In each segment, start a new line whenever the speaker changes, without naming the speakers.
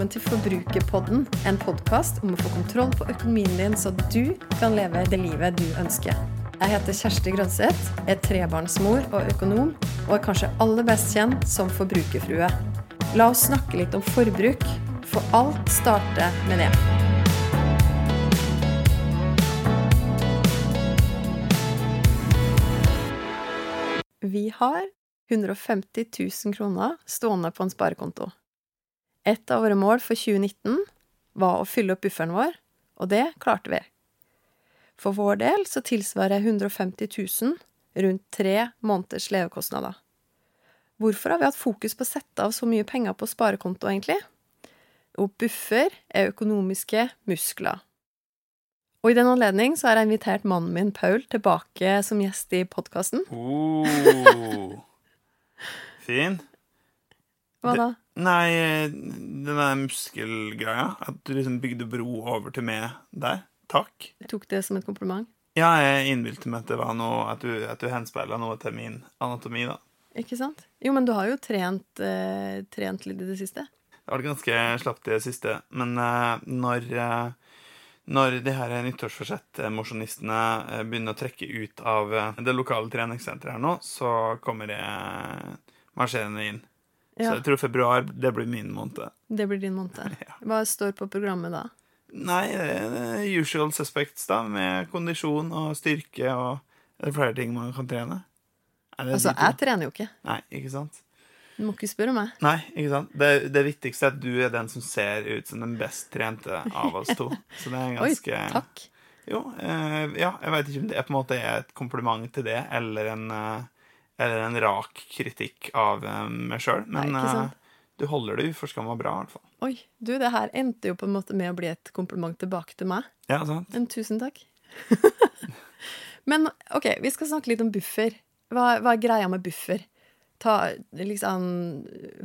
velkommen til Forbrukerpodden, en podkast om å få kontroll på økonomien din, så du kan leve det livet du ønsker. Jeg heter Kjersti Grønseth, er trebarnsmor og økonom, og er kanskje aller best kjent som forbrukerfrue. La oss snakke litt om forbruk, for alt starter med det. Vi har 150 000 kroner stående på en sparekonto. Et av våre mål for 2019 var å fylle opp bufferen vår, og det klarte vi. For vår del så tilsvarer 150 000 rundt tre måneders levekostnader. Hvorfor har vi hatt fokus på å sette av så mye penger på sparekonto, egentlig? Og buffer er økonomiske muskler. Og i den anledning så har jeg invitert mannen min, Paul, tilbake som gjest i podkasten.
Oh. Fin.
Hva da?
Nei, den der muskelgreia. At du liksom bygde bro over til meg der. Takk.
Jeg tok det som et kompliment.
Ja, jeg innbilte meg at det var noe At du, at du henspeila noe til min anatomi, da.
Ikke sant? Jo, men du har jo trent, eh, trent litt i det siste.
Det var ganske slapt i det siste, men eh, når eh, når de her nyttårsforsett-mosjonistene eh, begynner å trekke ut av eh, det lokale treningssenteret her nå, så kommer det marsjerende inn. Så jeg tror februar det blir min måned.
det blir din måned. Hva står på programmet da?
Nei, det er usual suspects, da, med kondisjon og styrke og Er det flere ting man kan trene? Er
Altså, jeg trener jo ikke.
Nei, ikke sant?
Du må ikke spørre meg.
Nei, ikke sant? Det, det viktigste er at du er den som ser ut som den best trente av oss to. Så det er ganske Oi,
takk.
Jo, eh, ja, jeg veit ikke om det på en måte er et kompliment til det, eller en, eh, eller en rak kritikk av eh, meg sjøl, men eh, du holder det uforskamma bra, i hvert fall.
Oi, du, det her endte jo på en måte med å bli et kompliment tilbake til meg.
Ja, sant?
En tusen takk. Men OK, vi skal snakke litt om buffer. Hva, hva er greia med buffer? Ta, liksom,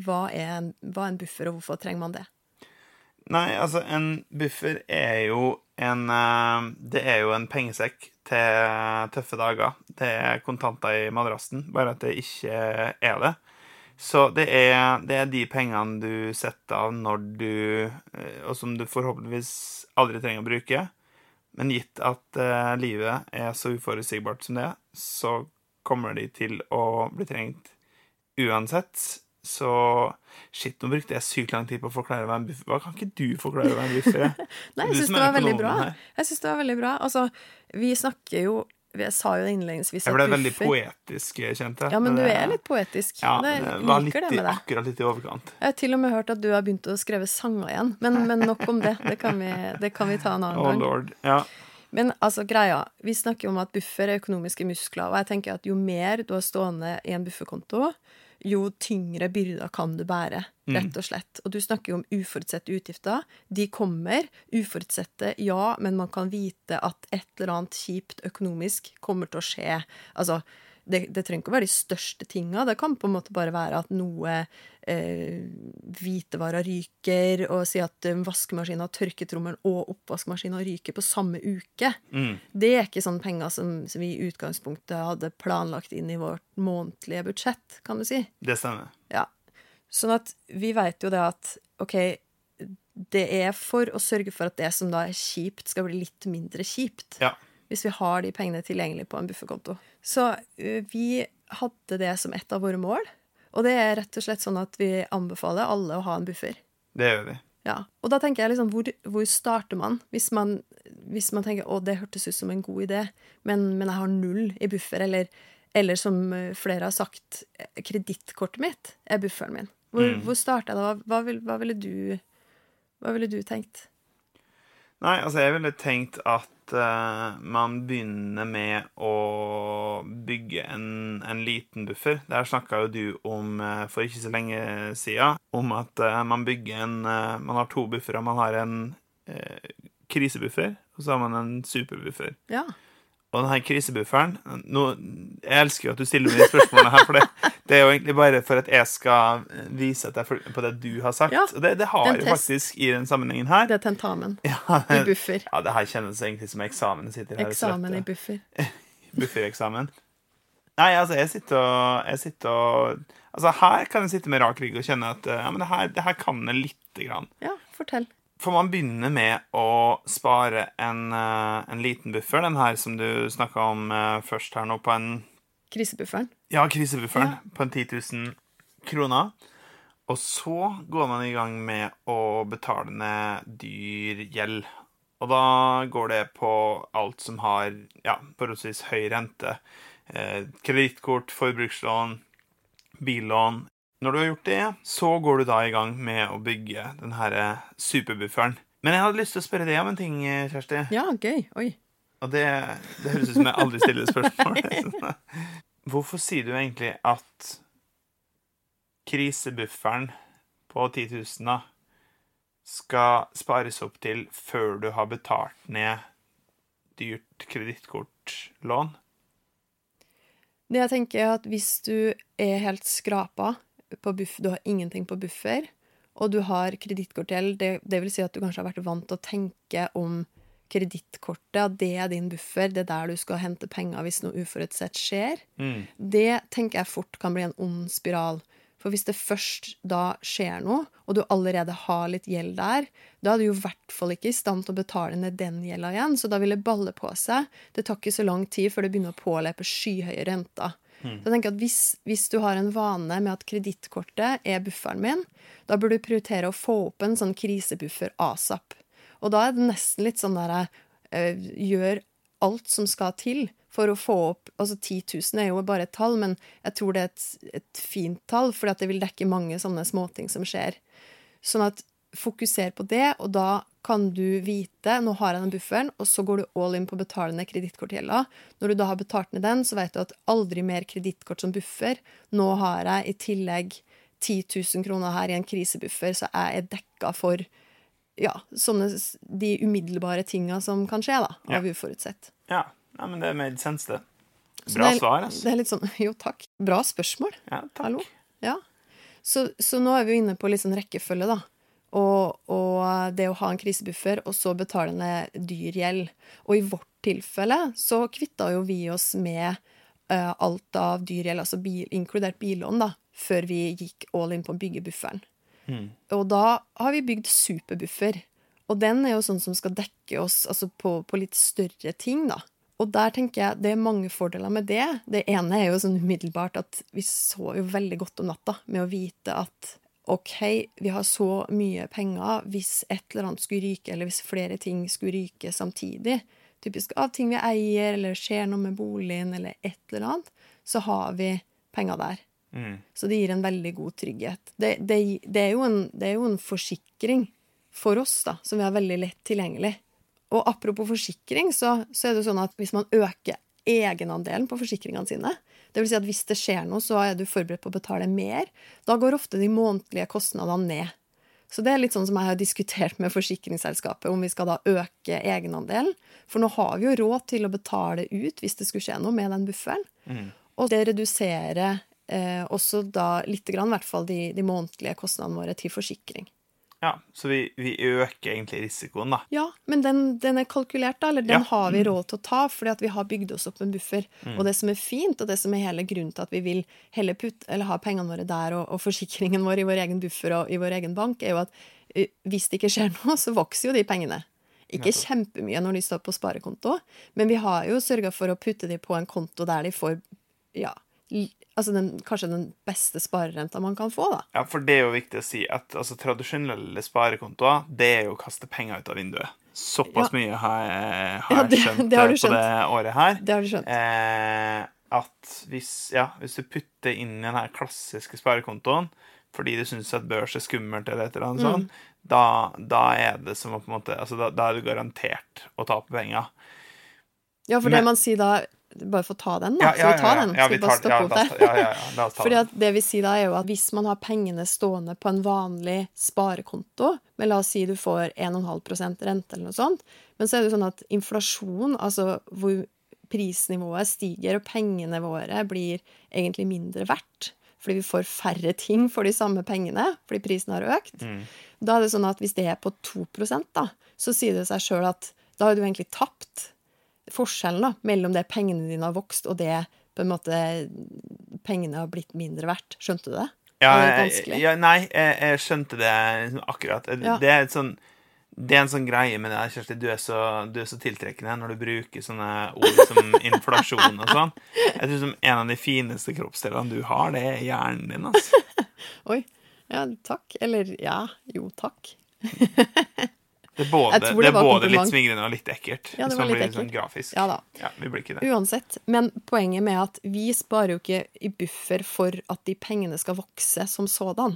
hva er, en, hva er en buffer, og hvorfor trenger man det?
Nei, altså, en buffer er jo en eh, Det er jo en pengesekk til tøffe dager. Det er kontanter i madrassen, bare at det ikke er det. Så det er, det er de pengene du setter av når du eh, Og som du forhåpentligvis aldri trenger å bruke. Men gitt at uh, livet er så uforutsigbart som det så kommer de til å bli trengt uansett. Så shit, nå brukte jeg sykt lang tid på å forklare hva en buffer Hva kan ikke du forklare hva en buffer er?
Nei, jeg syns det var veldig bra.
her.
Jeg synes det var veldig bra. Altså, vi snakker jo Jeg sa jo innledningsvis
Jeg ble veldig poetisk, kjente jeg.
Ja, men du er litt poetisk.
Ja, det var litt,
det med deg.
akkurat litt i overkant.
Jeg har til og med hørt at du har begynt å skrive sanger igjen. Men, men nok om det. Det kan, vi, det kan vi ta en annen
Oh
gang.
lord. Ja.
Men altså, greia Vi snakker jo om at buffer er økonomiske muskler, og jeg tenker at jo mer du har stående i en bufferkonto, jo tyngre byrder kan du bære, rett og slett. Og du snakker jo om uforutsette utgifter. De kommer. Uforutsette, ja, men man kan vite at et eller annet kjipt økonomisk kommer til å skje. Altså, det, det trenger ikke å være de største tinga. Det kan på en måte bare være at noe eh, hvitevarer ryker, og si at eh, vaskemaskina, tørketrommelen og oppvaskmaskina ryker på samme uke.
Mm.
Det er ikke sånne penger som, som vi i utgangspunktet hadde planlagt inn i vårt månedlige budsjett, kan du si.
Det stemmer.
Ja. Sånn at vi vet jo det at OK, det er for å sørge for at det som da er kjipt, skal bli litt mindre kjipt.
Ja.
Hvis vi har de pengene tilgjengelig på en bufferkonto. Så vi hadde det som et av våre mål. Og det er rett og slett sånn at vi anbefaler alle å ha en buffer.
Det gjør vi.
Ja. Og da tenker jeg liksom, hvor, hvor starter man? Hvis man, hvis man tenker å, det hørtes ut som en god idé, men, men jeg har null i buffer, eller, eller som flere har sagt, eh, kredittkortet mitt er bufferen min. Hvor,
Mm.
hvor starter jeg da? Hva, vil, hva, ville du, hva ville du tenkt?
Nei, altså, jeg ville tenkt at eh, man begynner med å bygge en, en liten buffer. Der snakka jo du om uh, for ikke så lenge siden, om at uh, man bygger en Man har to buffere. Man har en krisebuffer, og så har man en superbuffer.
Ja.
Og denne krisebufferen nå, Jeg elsker jo at du stiller meg de spørsmålene her, for det, det er jo egentlig bare for at jeg skal vise at jeg følger med på det du har sagt.
Ja,
og det, det har jeg
test.
faktisk i den sammenhengen her.
Det er tentamen
Ja,
i buffer.
ja, det her kjennes egentlig som eksamen. Sitter her
Eksamen i buffer.
Buffereksamen. Nei, altså, jeg sitter og, jeg sitter og Altså, her kan jeg sitte med rak rygg og kjenne at ja, men det her, det her kan jeg lite grann.
Ja, fortell.
For man begynne med å spare en, eh, en liten buffer, den her som du snakka om eh, først her nå, på en
Krisebufferen.
Ja, krisebufferen
Ja.
på en 10 000 kroner. Og så går man i gang med å betale ned dyr gjeld. Og da går det på alt som har ja, forholdsvis høy rente. Eh, Kredittkort, forbrukslån, billån. Når du har gjort det, så går du da i gang med å bygge den her superbufferen. Men jeg hadde lyst til å spørre deg om en ting, Kjersti.
Ja, gøy. Oi.
Og det, det høres ut som jeg aldri stiller spørsmål. Hvorfor sier du egentlig at krisebufferen på 10 000 skal spares opp til før du har betalt ned dyrt kredittkortlån?
Det jeg tenker er at hvis du er helt skrapa du har ingenting på buffer, og du har kredittkortgjeld, det, det vil si at du kanskje har vært vant til å tenke om kredittkortet, at det er din buffer, det er der du skal hente penger hvis noe uforutsett skjer, det tenker jeg fort kan bli en ond spiral. For hvis det først da skjer noe, og du allerede har litt gjeld der, da er du jo i hvert fall ikke i stand til å betale ned den gjelda igjen, så da vil det balle på seg. Det tar ikke så lang tid før det begynner å påløpe skyhøye renter. Så jeg tenker at hvis, hvis du har en vane med at kredittkortet er bufferen min, da burde du prioritere å få opp en sånn krisebuffer asap. Og da er det nesten litt sånn derre øh, Gjør alt som skal til for å få opp Altså 10 000 er jo bare et tall, men jeg tror det er et, et fint tall, at det vil dekke mange sånne småting som skjer. Sånn at fokuser på det, og da kan du vite nå har jeg den bufferen, og så går du all in på å betale ned kredittkortgjelda. Når du da har betalt ned den, så vet du at aldri mer kredittkort som buffer. Nå har jeg i tillegg 10 000 kroner her i en krisebuffer, så jeg er dekka for ja, sånne de umiddelbare tinga som kan skje, da, av uforutsett.
Ja, Nei, men det er made sense, det. Bra
det er,
svar, altså.
Det er litt sånn Jo, takk. Bra spørsmål.
Ja, takk.
Hallo. Ja. Så, så nå er vi jo inne på litt sånn rekkefølge, da. Og, og det å ha en krisebuffer, og så betale ned dyr gjeld. Og i vårt tilfelle så kvitta jo vi oss med uh, alt av dyr gjeld, altså bil, inkludert billån, da, før vi gikk all in på å bygge bufferen. Og da har vi bygd superbuffer. Og den er jo sånn som skal dekke oss altså på, på litt større ting, da. Og der tenker jeg det er mange fordeler med det. Det ene er jo sånn umiddelbart at vi sover jo veldig godt om natta med å vite at OK, vi har så mye penger hvis et eller annet skulle ryke, eller hvis flere ting skulle ryke samtidig, typisk av ting vi eier, eller skjer noe med boligen, eller et eller annet, så har vi penger der. Så det gir en veldig god trygghet. Det, det, det, er, en, det er jo en forsikring for oss, da, som vi har veldig lett tilgjengelig. Og apropos forsikring, så, så er det sånn at hvis man øker egenandelen på forsikringene sine, det vil si at hvis det skjer noe, så er du forberedt på å betale mer, da går ofte de månedlige kostnadene ned. Så det er litt sånn som jeg har diskutert med forsikringsselskapet, om vi skal da øke egenandelen. For nå har vi jo råd til å betale ut hvis det skulle skje noe med den bufferen. Og det reduserer eh, også da litt, grann, i hvert fall de, de månedlige kostnadene våre til forsikring.
Ja, så vi, vi øker egentlig risikoen, da.
Ja, men den, den er kalkulert, da. Eller den
Ja.
har vi råd til å ta, fordi at vi har bygd oss opp en buffer.
Mm.
Og det som er fint, og det som er hele grunnen til at vi vil heller putte, eller ha pengene våre der og, og forsikringen vår i vår egen buffer og i vår egen bank, er jo at hvis det ikke skjer noe, så vokser jo de pengene. Ikke kjempemye når de står på sparekonto, men vi har jo sørga for å putte de på en konto der de får ja, altså den, kanskje den beste sparerenta man kan få, da.
Ja, for det er jo viktig å si at altså, tradisjonelle sparekontoer, det er jo å kaste penger ut av vinduet. Såpass
Ja.
mye har jeg, har
Ja, det-
skjønt,
det har
eh, på det året her.
Det har du skjønt.
Eh, at hvis, ja, hvis du putter inn den her klassiske sparekontoen fordi du syns at børs er skummelt, eller et eller annet
Mm.
sånt, da, da er det som å på en måte Altså, da, da er du garantert å tape penger.
Ja, for
Men-
det man sier da Bare for å ta den, da.
Ja,
ta den?
ja,
Skal
vi tar- ja, la oss
der?
Ja, ja, ja, la oss ta
Fordi at det vi sier da, er jo at hvis man har pengene stående på en vanlig sparekonto, men la oss si du får 1,5 rente eller noe sånt, men så er det jo sånn at inflasjon, altså hvor prisnivået stiger og pengene våre blir egentlig mindre verdt, fordi vi får færre ting for de samme pengene, fordi prisen har økt, da er det sånn at hvis det er på 2 da, så sier det seg sjøl at da har du egentlig tapt forskjellen da, mellom det pengene dine har vokst, og det på en måte pengene har blitt mindre verdt. Skjønte du det?
Ja,
det
ja, nei, jeg, jeg skjønte det liksom akkurat.
Ja.
Det er sånn det er en sånn greie med deg, Kjersti. Du er, så, du er så tiltrekkende når du bruker sånne ord som inflasjon og sånn. Jeg tror som En av de fineste kroppsdelene du har, det er hjernen din. altså.
Oi. Ja, takk. Eller ja, jo, takk.
Det er både, det
det
er både litt smigrende og litt ekkelt.
Ja, det var litt
ekkelt. sånn
ekkelt.
grafisk.
Ja da.
Ja, vi blir ikke det.
Uansett. Men poenget med at vi sparer jo ikke i buffer for at de pengene skal vokse som sådan.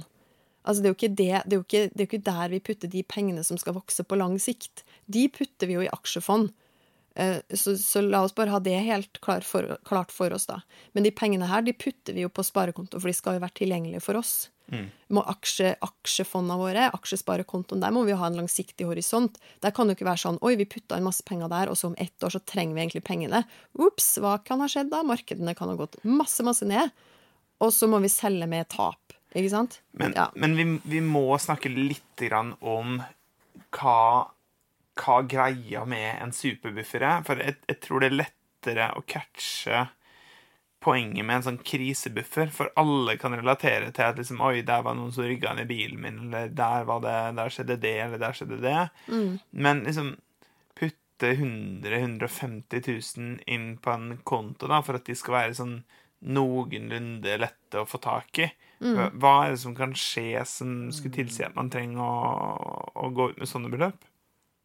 Altså, det er jo ikke, det, det er jo ikke, det er jo ikke der vi putter de pengene som skal vokse på lang sikt. De putter vi jo i aksjefond. Eh, Så, så la oss bare ha det helt klar for, klart for oss, da. Men de pengene her de putter vi jo på sparekonto, for de skal jo være tilgjengelige for oss. Må aksje, aksjefondene våre, aksjesparekontoen, der må vi ha en langsiktig horisont. Der kan det ikke være sånn oi, vi putta inn masse penger der, og så om ett år så trenger vi egentlig pengene. Ops, hva kan ha skjedd da? Markedene kan ha gått masse, masse ned. Og så må vi selge med tap. Ikke sant?
Men,
ja.
men vi, vi må snakke litt om hva, hva greia med en superbuffer er. For jeg, jeg tror det er lettere å catche poenget med en sånn krisebuffer, for alle kan relatere til at liksom, oi, der var noen som rygga ned bilen min, eller der, var det, der skjedde det, eller der skjedde det. Men liksom putte 100 150 000 inn på en konto da, for at de skal være sånn noenlunde lette å få tak i. Hva hva er det som kan skje som skulle tilsi at man trenger å, å gå ut med sånne beløp?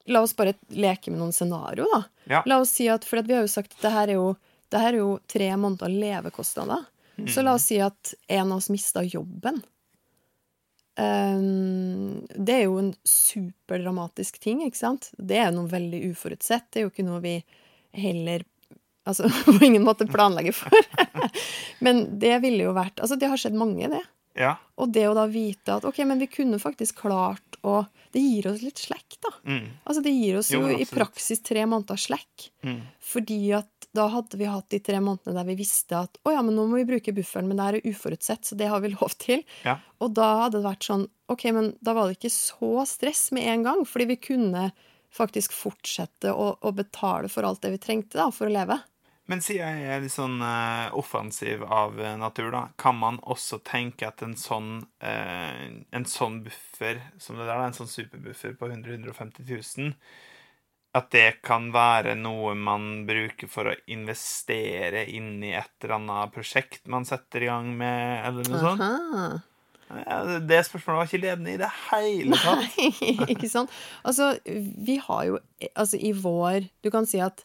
La oss bare leke med noen scenario, da.
Ja.
La oss si at, For at vi har jo sagt at det her er jo, det her er jo tre måneder levekostnader. Så la oss si at en av oss mista jobben. Um, det er jo en superdramatisk ting, ikke sant? Det er noe veldig uforutsett. Det er jo ikke noe vi heller Altså på ingen måte planlegger for. Men det ville jo vært Altså, det har skjedd mange, det.
Ja.
Og det å da vite at OK, men vi kunne faktisk klart å Det gir oss litt slekk, da.
Mm.
Altså, det gir oss
Jo,
jo, i praksis tre måneder slekk.
Mm.
Fordi at da hadde vi hatt de tre månedene der vi visste at å ja, men nå må vi bruke bufferen, men det er uforutsett, så det har vi lov til.
Ja.
Og da hadde det vært sånn OK, men da var det ikke så stress med en gang, fordi vi kunne faktisk fortsette å, å betale for alt det vi trengte da, for å leve.
Men siden jeg er litt sånn uh, offensiv av eh, natur, da, kan man også tenke at en sånn, uh, en sånn buffer som det der, da, en sånn superbuffer på 100 150 000, at det kan være noe man bruker for å investere inn i et eller annet prosjekt man setter i gang med, eller noe sånt? Ja, det- det spørsmålet var ikke ledende i det hele tatt.
Nei, ikke sant? Altså, vi har jo Altså, i vår Du kan si at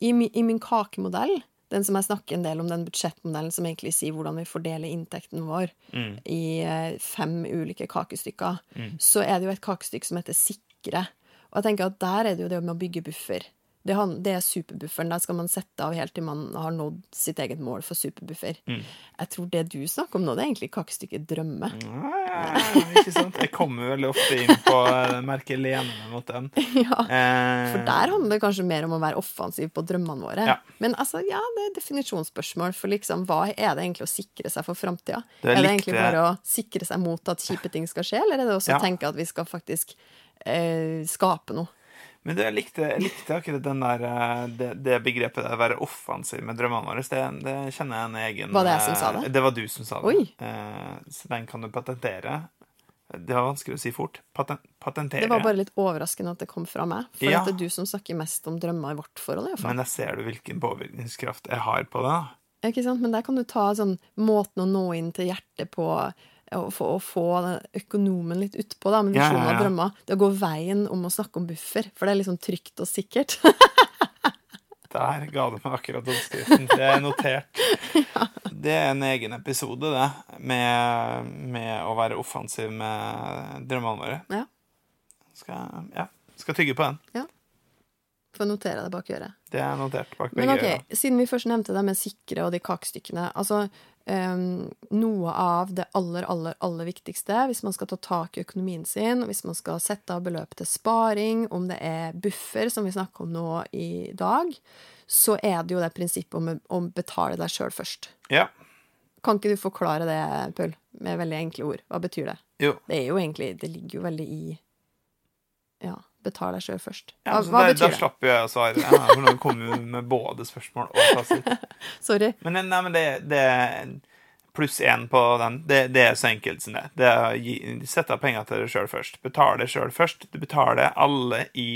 i, i min kakemodell, den som jeg snakker en del om, den budsjettmodellen som egentlig sier hvordan vi fordeler inntekten vår
Mm.
i eh, fem ulike kakestykker, så er det jo et kakestykke som heter Sikre. Og jeg tenker at der er det jo det med å bygge buffer. Det, han, det er superbufferen. Der skal man sette av helt til man har nådd sitt eget mål for superbuffer. Jeg tror det du snakker om nå, det er egentlig kakestykket drømme.
Ja, ikke sant? Jeg kommer veldig ofte inn på eh, merket lene meg mot den.
Ja.
Eh,
For der handler det kanskje mer om å være offensiv på drømmene våre.
Ja.
Men altså, ja, det er definisjonsspørsmål. For liksom, hva er det egentlig å sikre seg for framtida?
Er,
Er det egentlig bare å sikre seg mot at kjipe ting skal skje, eller er det også
Ja.
å tenke at vi skal faktisk eh, skape noe?
Men det, jeg, likte, jeg likte akkurat den der, eh, det, det begrepet der, å være offensiv med drømmene våre. Det, det kjenner jeg en egen
Var det jeg som sa det?
eh, Det var du som sa det.
Oi.
Eh, så den kan du patentere. Det var vanskelig å si fort. Paten, patentere.
Det var bare litt overraskende at det kom fra meg. For
Ja.
det er du som snakker mest om drømmer i vårt forhold. i hvert fall.
Men der ser du hvilken påvirkningskraft jeg har på det.
Ikke sant? Men der kan du ta sånn måten å nå inn til hjertet på, og få, å få økonomen litt utpå, da, med
Ja, ja,
visjoner
ja.
og drømmer. Det å gå veien om å snakke om buffer, for det er liksom trygt og sikkert.
Der ga du meg akkurat oppskriften. Det er notert. Det er en egen episode, det, med, med å være offensiv med drømmene våre.
ja,
Skal, ja, skal tygge på den. Ja.
Får notere det bak øret.
Det er notert bak
Men
begge
ok,
øyne.
siden vi først nevnte det med sikre og de kakestykkene altså Noe av det aller, aller, aller viktigste hvis man skal ta tak i økonomien sin, hvis man skal sette av beløp til sparing, om det er buffer, som vi snakker om nå i dag, så er det jo det prinsippet om å betale deg sjøl først.
Ja.
Kan ikke du forklare det, Pøl, med veldig enkle ord? Hva betyr det?
Jo.
Det er jo egentlig Det ligger jo veldig i Ja. Betal deg sjøl først. Hva,
så
hva
da, da
betyr det?
slapp slapper jeg å svare. Ja, for nå kom vi med både spørsmål og fasit.
Sorry.
Men, nei, men det, det Pluss én på den. Det, det er så enkelt som det. det er å gi, Sette av penger til deg sjøl først. Betal deg sjøl først. Du betaler alle i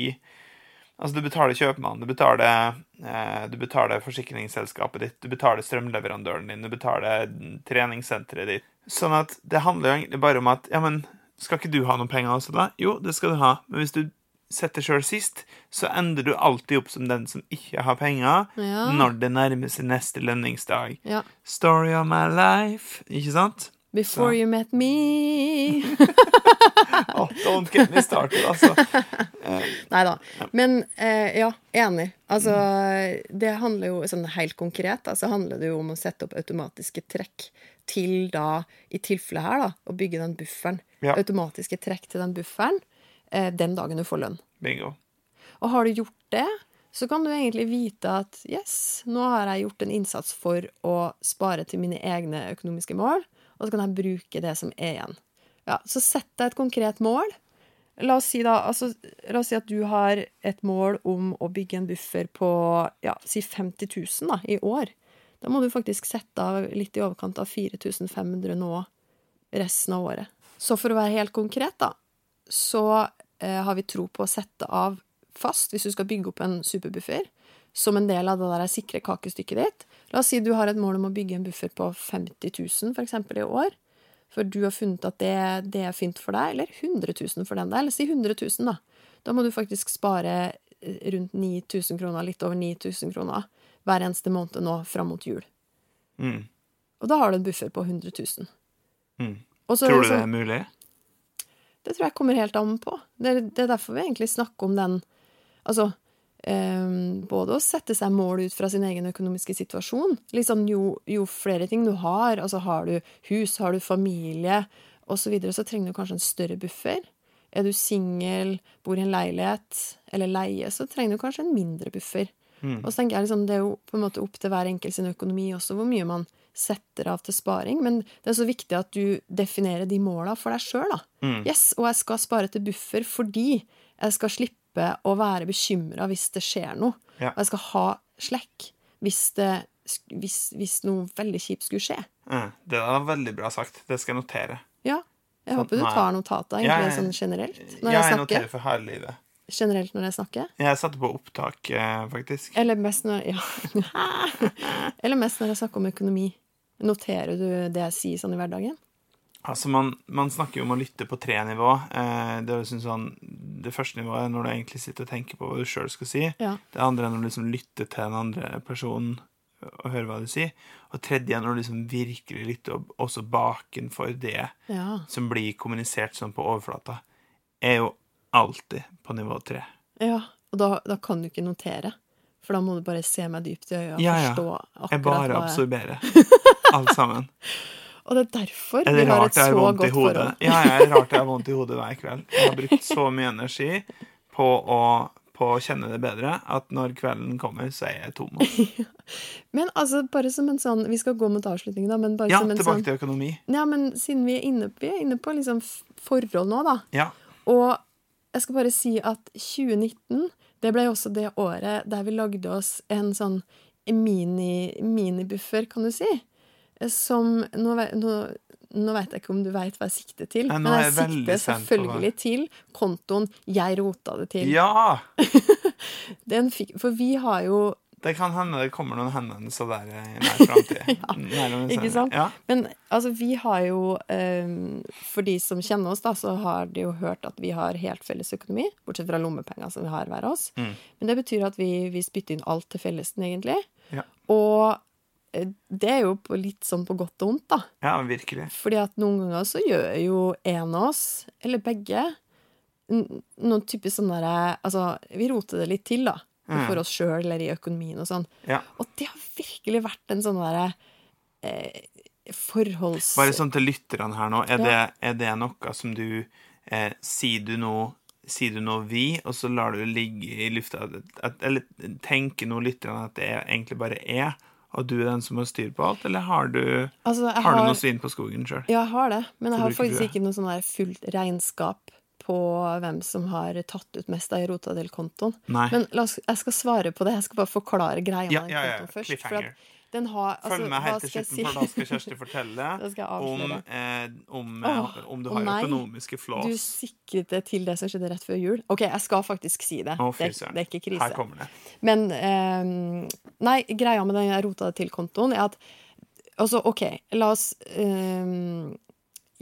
Altså, du betaler kjøpmannen, du betaler, eh, du betaler forsikringsselskapet ditt, du betaler strømleverandøren din, du betaler treningssenteret ditt. Sånn at det handler jo egentlig bare om at Ja, men skal ikke du ha noen penger også, da? Jo, det skal du ha. Men hvis du setter sjøl sist, så ender du alltid opp som den som ikke har penger,
Ja.
når det nærmer seg neste lønningsdag.
Ja.
Story of my life, ikke sant?
Before you met me
Oh, don't get me started, altså.
Nei da. Men uh, ja, enig. Altså, det handler jo sånn helt konkret, så handler det jo om å sette opp automatiske trekk til da, i tilfellet her, da, å bygge den bufferen.
Ja.
Automatiske trekk til den bufferen den dagen du får lønn.
Bingo.
Og har du gjort det, så kan du egentlig vite at yes, nå har jeg gjort en innsats for å spare til mine egne økonomiske mål, og så kan jeg bruke det som er igjen. Ja, så sett deg et konkret mål. La oss si, da, altså, la oss si at du har et mål om å bygge en buffer på ja, si 50 000 da, i år. Da må du faktisk sette av litt i overkant av 4500 nå resten av året. Så for å være helt konkret, da, så eh, har vi tro på å sette av fast, hvis du skal bygge opp en superbuffer, som en del av det der sikre kakestykket ditt. La oss si du har et mål om å bygge en buffer på 50 000 for eksempel i år, for du har funnet at det, det er fint for deg, eller 100 000 for den der, eller si 100 000 da. Da må du faktisk spare eh, rundt 9000 kroner, litt over 9000 kroner, hver eneste måned nå fram mot jul.
Mm.
Og da har du en buffer på 100 000.
Mm.
Og så
Tror du
sånn-
det er mulig?
Det tror jeg kommer helt an på. Det er, det er derfor vi egentlig snakker om den Altså ehm, både å sette seg mål ut fra sin egen økonomiske situasjon. Liksom jo, jo flere ting du har, altså har du hus, har du familie osv., så, videre, så trenger du kanskje en større buffer. Er du singel, bor i en leilighet eller leie, så trenger du kanskje en mindre buffer.
Mm.
Og så tenker jeg liksom, Det er jo på en måte opp til hver enkelt sin økonomi også, hvor mye man setter av til sparing. Men det er så viktig at du definerer de måla for deg sjøl.
Mm.
Yes, og jeg skal spare til buffer fordi jeg skal slippe å være bekymra hvis det skjer noe.
Ja.
Og jeg skal ha slekk hvis, det, hvis, hvis noe veldig kjipt skulle skje.
Mm. Det var veldig bra sagt. Det skal jeg notere.
Ja. Jeg
Sånn,
håper du tar notater egentlig
jeg-
sånn generelt når jeg
jeg
snakker.
noterer for hele livet.
Generelt når jeg snakker.
Jeg satte på opptak, eh, faktisk.
Eller mest når Ja. Eller mest når jeg snakker om økonomi. Noterer du det jeg sier sånn i hverdagen?
Altså, man, man snakker jo om å lytte på tre nivå. Eh, det, liksom sånn, det første nivået er når du egentlig sitter og tenker på hva du sjøl skal si.
Ja.
Det andre er når du liksom lytter til den andre personen og hører hva du sier. Og tredje er når du liksom virkelig lytter og også bakenfor det
Ja.
som blir kommunisert sånn på overflata, er jo alltid på nivå tre.
ja. Og da, da kan du ikke notere. For da må du bare se meg dypt i øya og
Ja, ja.
forstå akkurat
bare
hva jeg
absorberer alt sammen.
Og det er derfor
Er
vi har et så godt forhold.
Ja, ja, det er rart jeg har vondt i hodet hver kveld. Jeg har brukt så mye energi på å, på å kjenne det bedre at når kvelden kommer, så er jeg tom.
Men altså, bare som en sånn Vi skal gå mot avslutningen, da, men bare
Ja,
som en
tilbake
sånn
til økonomi.
Ja, men siden vi er inne, vi er inne på liksom forhold nå, da.
Ja.
Og jeg skal bare si at 2019, det ble også det året der vi lagde oss en sånn mini, minibuffer, kan du si. Som Nå, nå, nå vet jeg ikke om du veit hva jeg sikter til,
Nei,
men jeg
jeg
sikter selvfølgelig til kontoen 'Jeg rota det til'.
ja!
Den fikk, for vi har jo
Det kan hende det kommer noen henvendelser der i nær framtid.
Ikke sant?
Ja.
Men altså, vi har jo um, For de som kjenner oss, da, så har de jo hørt at vi har helt felles økonomi. Bortsett fra lommepenger som vi har hver oss.
Mm.
Men det betyr at vi, vi spytter inn alt til fellesen, egentlig.
Ja.
Og eh, det er jo på litt sånn på godt og vondt, da.
ja, virkelig.
Fordi at noen ganger så gjør jo en av oss, eller begge, noen typisk sånn derre Altså, vi roter det litt til, da.
Mm.
For oss sjøl eller i økonomien og sånn.
Ja.
Og det har virkelig vært en sånn derre eh, forholds...
Bare sånn til lytterne her nå. Er,
Ja.
det, er det noe som du eh, Sier du noe Sier du noe vi, og så lar du det ligge i lufta? At, eller tenker nå lytterne at det egentlig bare er, og du er den som har styr på alt, eller har du,
Altså, har,
har du noe svin på skogen sjøl?
Ja, jeg har det, men jeg har faktisk ikke noe sånn fullt regnskap på hvem som har tatt ut mest av rota del-kontoen.
Nei.
Men oss, jeg skal svare på det. Jeg skal bare forklare greia
Ja,
med
ja, ja.
kontoen først.
Cliffhanger.
har, altså,
Følg med helt til slutten,
si?
for da skal Kjersti fortelle
skal
om, eh, om, eh, om du har
nei.
økonomiske
Du sikret det til det som skjedde rett før jul? OK, jeg skal faktisk si det.
Oh,
det,
søren.
det er ikke krise.
Her kommer det.
Men eh, Nei, greia med den rota det til-kontoen er at Altså, OK, la oss eh,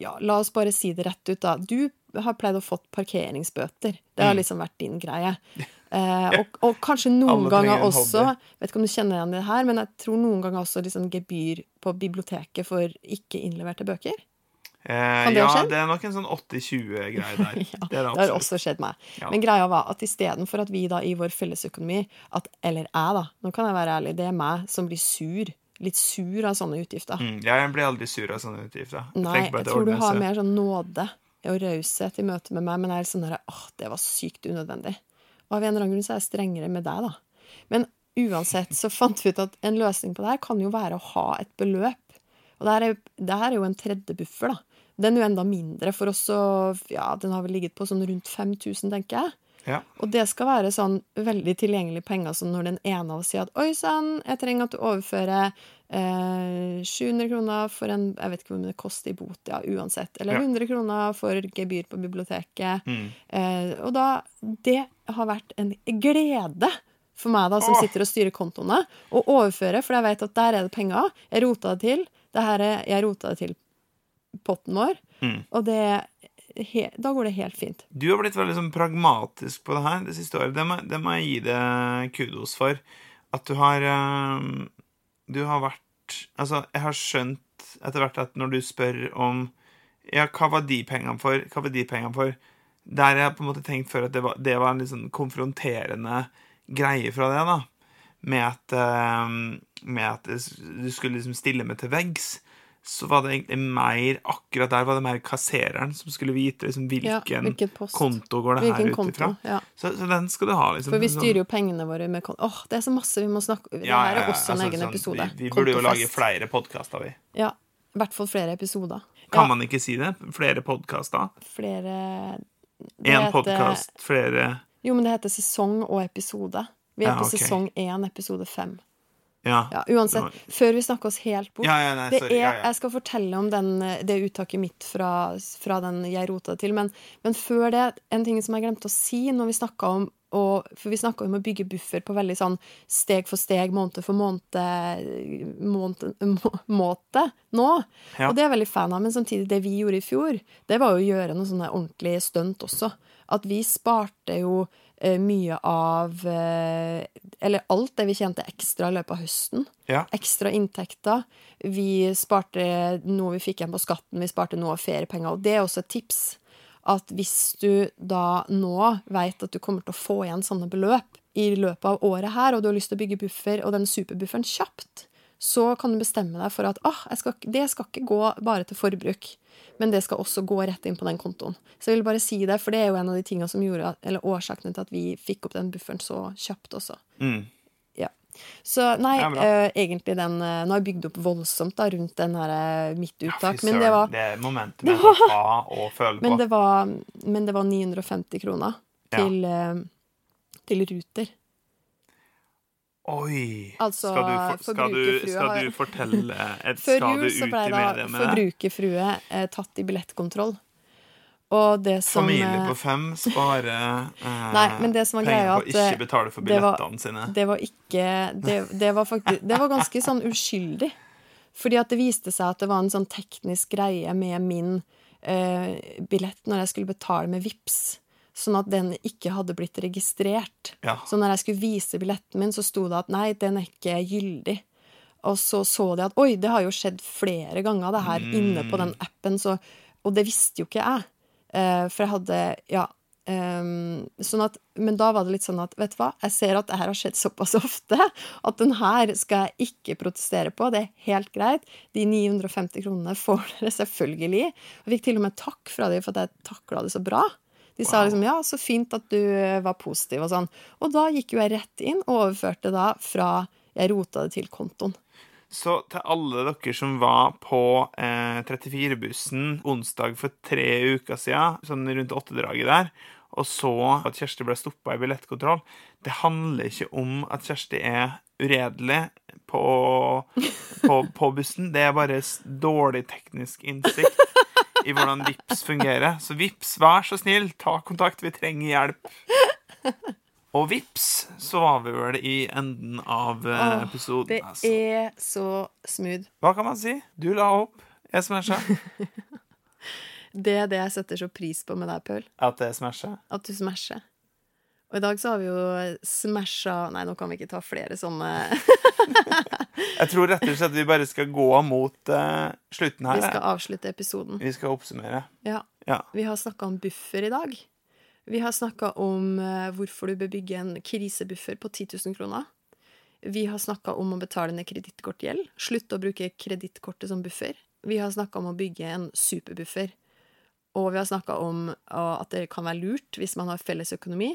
Ja, la oss bare si det rett ut, da. Du har pleid å fått parkeringsbøter. Det har
Mm.
liksom vært din greie. Eh, og, og kanskje noen ganger også. Vet ikke om du kjenner igjen det her, men jeg tror noen ganger også liksom gebyr på biblioteket for ikke innleverte bøker.
Eh,
det
ja, det er nok en sånn 80-20-greie der.
Ja,
det det
Det har også skjedd meg.
Ja.
Men greia var at istedenfor at vi da i vår fellesøkonomi at, Eller jeg, da. Nå kan jeg være ærlig. Det er meg som blir sur. Litt sur av sånne utgifter.
Mm, jeg blir aldri sur av sånne utgifter.
Nei, jeg,
jeg
tror du har mer sånn nåde og raushet i møte med meg, men jeg er sånn der åh, det var sykt unødvendig. Og av en eller annen grunn så er jeg strengere med deg, da. Men uansett så fant vi ut at en løsning på det her kan jo være å ha et beløp. Og det her er, det her er jo en tredje buffer, da. Den er jo enda mindre for oss og Ja, den har vel ligget på sånn rundt 5000, tenker jeg.
Ja.
Og det skal være sånn veldig tilgjengelige penger, som når den ene av oss sier at oi sann, jeg trenger at du overfører eh, 700 kroner for en Jeg vet ikke hvor mye det koster i bot, ja, uansett. Eller
Ja.
100 kroner for gebyr på biblioteket.
Mm.
Eh, og da Det har vært en glede for meg, da, som
Åh.
sitter og styrer kontoene, å overføre, for jeg vet at der er det penger. Jeg rota det til. Det her er, jeg rota det til potten vår,
Mm.
og det he, Da går det helt fint.
Du har blitt veldig sånn pragmatisk på det her det siste året. Det må, det må jeg gi deg kudos for. At du har eh, Du har vært Altså, jeg har skjønt etter hvert at når du spør om Ja, hva var de pengene for? Hva var de pengene for? Der jeg på en måte tenkt før at det var, det var en litt sånn konfronterende greie fra det, da. Med at, eh, med at du skulle liksom stille meg til veggs. Så var det egentlig mer Akkurat der var det mer kassereren som skulle vite liksom
Ja,
hvilken
hvilken
konto går det her ut ifra.
Ja.
Så, så den skal du ha, liksom.
For vi
Sånn-
styrer jo pengene våre med konto. Åh, det er så masse vi må snakke Det
Ja,
her
ja,
er også en
altså,
egen
sånn,
episode.
Vi, vi burde jo lage flere podkaster, vi.
Ja. I hvert fall flere episoder.
Kan man ikke si det? Flere podkaster?
Flere det
Én podkast, flere
Jo, men det heter sesong og episode. Vi er på
ok.
sesong én, episode fem.
Ja.
Ja, uansett, før vi snakker oss helt bort
Ja, ja, nei,
det
sorry.
er. Jeg skal fortelle om den, det uttaket mitt fra, fra den jeg rota til. Men, men før det, en ting som jeg glemte å si når vi snakka om og, For vi snakka om å bygge buffer på veldig sånn steg for steg, måned for måned, måned må- måte nå. Og det er jeg veldig fan av. Men samtidig, det vi gjorde i fjor, det var jo å gjøre noe sånne ordentlige stunt også. At vi sparte jo mye av eh, Eller alt det vi tjente ekstra i løpet av høsten
ja.
ekstra inntekter. Vi sparte noe vi fikk igjen på skatten, vi sparte noe av feriepenger. Og det er også et tips. At hvis du da nå veit at du kommer til å få igjen sånne beløp i løpet av året her, og du har lyst til å bygge buffer, og den superbufferen kjapt, så kan du bestemme deg for at ah, skal, det skal ikke gå bare til forbruk, men det skal også gå rett inn på den kontoen. Så jeg vil bare si det, for det er jo en av de tingene som gjorde, eller årsakene til at vi fikk opp den bufferen så kjapt også.
Mm.
Ja. Så nei,
Ja,
eh, egentlig den eh, Nå har jeg bygd opp voldsomt da, rundt den her eh, mitt uttak,
ja,
men, det var,
det momentet med å ta og føle
men, det var, men det var 950 kroner
Ja.
til, eh, til Ruter.
Oi!
Altså,
skal, du, for, skal, du, skal du fortelle et,
Før
Skal
jul
du
så
ut
ble
i
da
media med det?
forbrukerfrue eh, tatt i billettkontroll. Og det som
Familie
eh,
på fem sparer eh,
Nei, men det som var
penger på å ikke
eh,
betale for
det var-
billettene sine.
Det var ikke det, det var faktisk Det var ganske sånn uskyldig. Fordi at det viste seg at det var en sånn teknisk greie med min eh, billett når jeg skulle betale med VIPS Sånn at den ikke hadde blitt registrert.
Ja.
Så når jeg skulle vise billetten min, så sto det at nei, den er ikke gyldig. Og så så de at oi, det har jo skjedd flere ganger, det her, inne på den appen. Så, og det visste jo ikke jeg. Uh, for jeg hadde Ja. Um, sånn at, men da var det litt sånn at vet du hva, jeg ser at det her har skjedd såpass ofte at den her skal jeg ikke protestere på. Det er helt greit. De 950 kronene får dere selvfølgelig. Jeg fikk til og med takk fra dem for at jeg takla det så bra. De sa liksom 'ja, så fint at du eh, var positiv' og sånn. Og da gikk jo jeg rett inn og overførte da fra jeg rota det til kontoen.
Så til alle dere som var på eh, 34-bussen onsdag for tre uker siden, sånn rundt åttedraget der, og så at Kjersti ble stoppa i billettkontroll Det handler ikke om at Kjersti er uredelig på, på, på bussen. Det er bare dårlig teknisk innsikt i hvordan VIPS fungerer. Så VIPS, vær så snill, ta kontakt. Vi trenger hjelp. Og vips, så var vi vel i enden av eh,
Åh,
episoden.
Det
altså.
er så smooth.
Hva kan man si? Du la opp, jeg smasha.
Det er det jeg setter så pris på med deg, Paul.
At det smasher?
At du smasher. Og i dag så har vi jo smasha Nei, nå kan vi ikke ta flere sånne
Jeg tror rett og slett vi bare skal gå mot uh, slutten her.
Vi skal avslutte episoden.
Vi skal oppsummere.
Ja.
Ja.
Vi har snakka om buffer i dag. Vi har snakka om uh, hvorfor du bør bygge en krisebuffer på 10 000 kroner. Vi har snakka om å betale ned kredittkortgjeld. Slutte å bruke kredittkortet som buffer. Vi har snakka om å bygge en superbuffer. Og vi har snakka om uh, at det kan være lurt, hvis man har felles økonomi,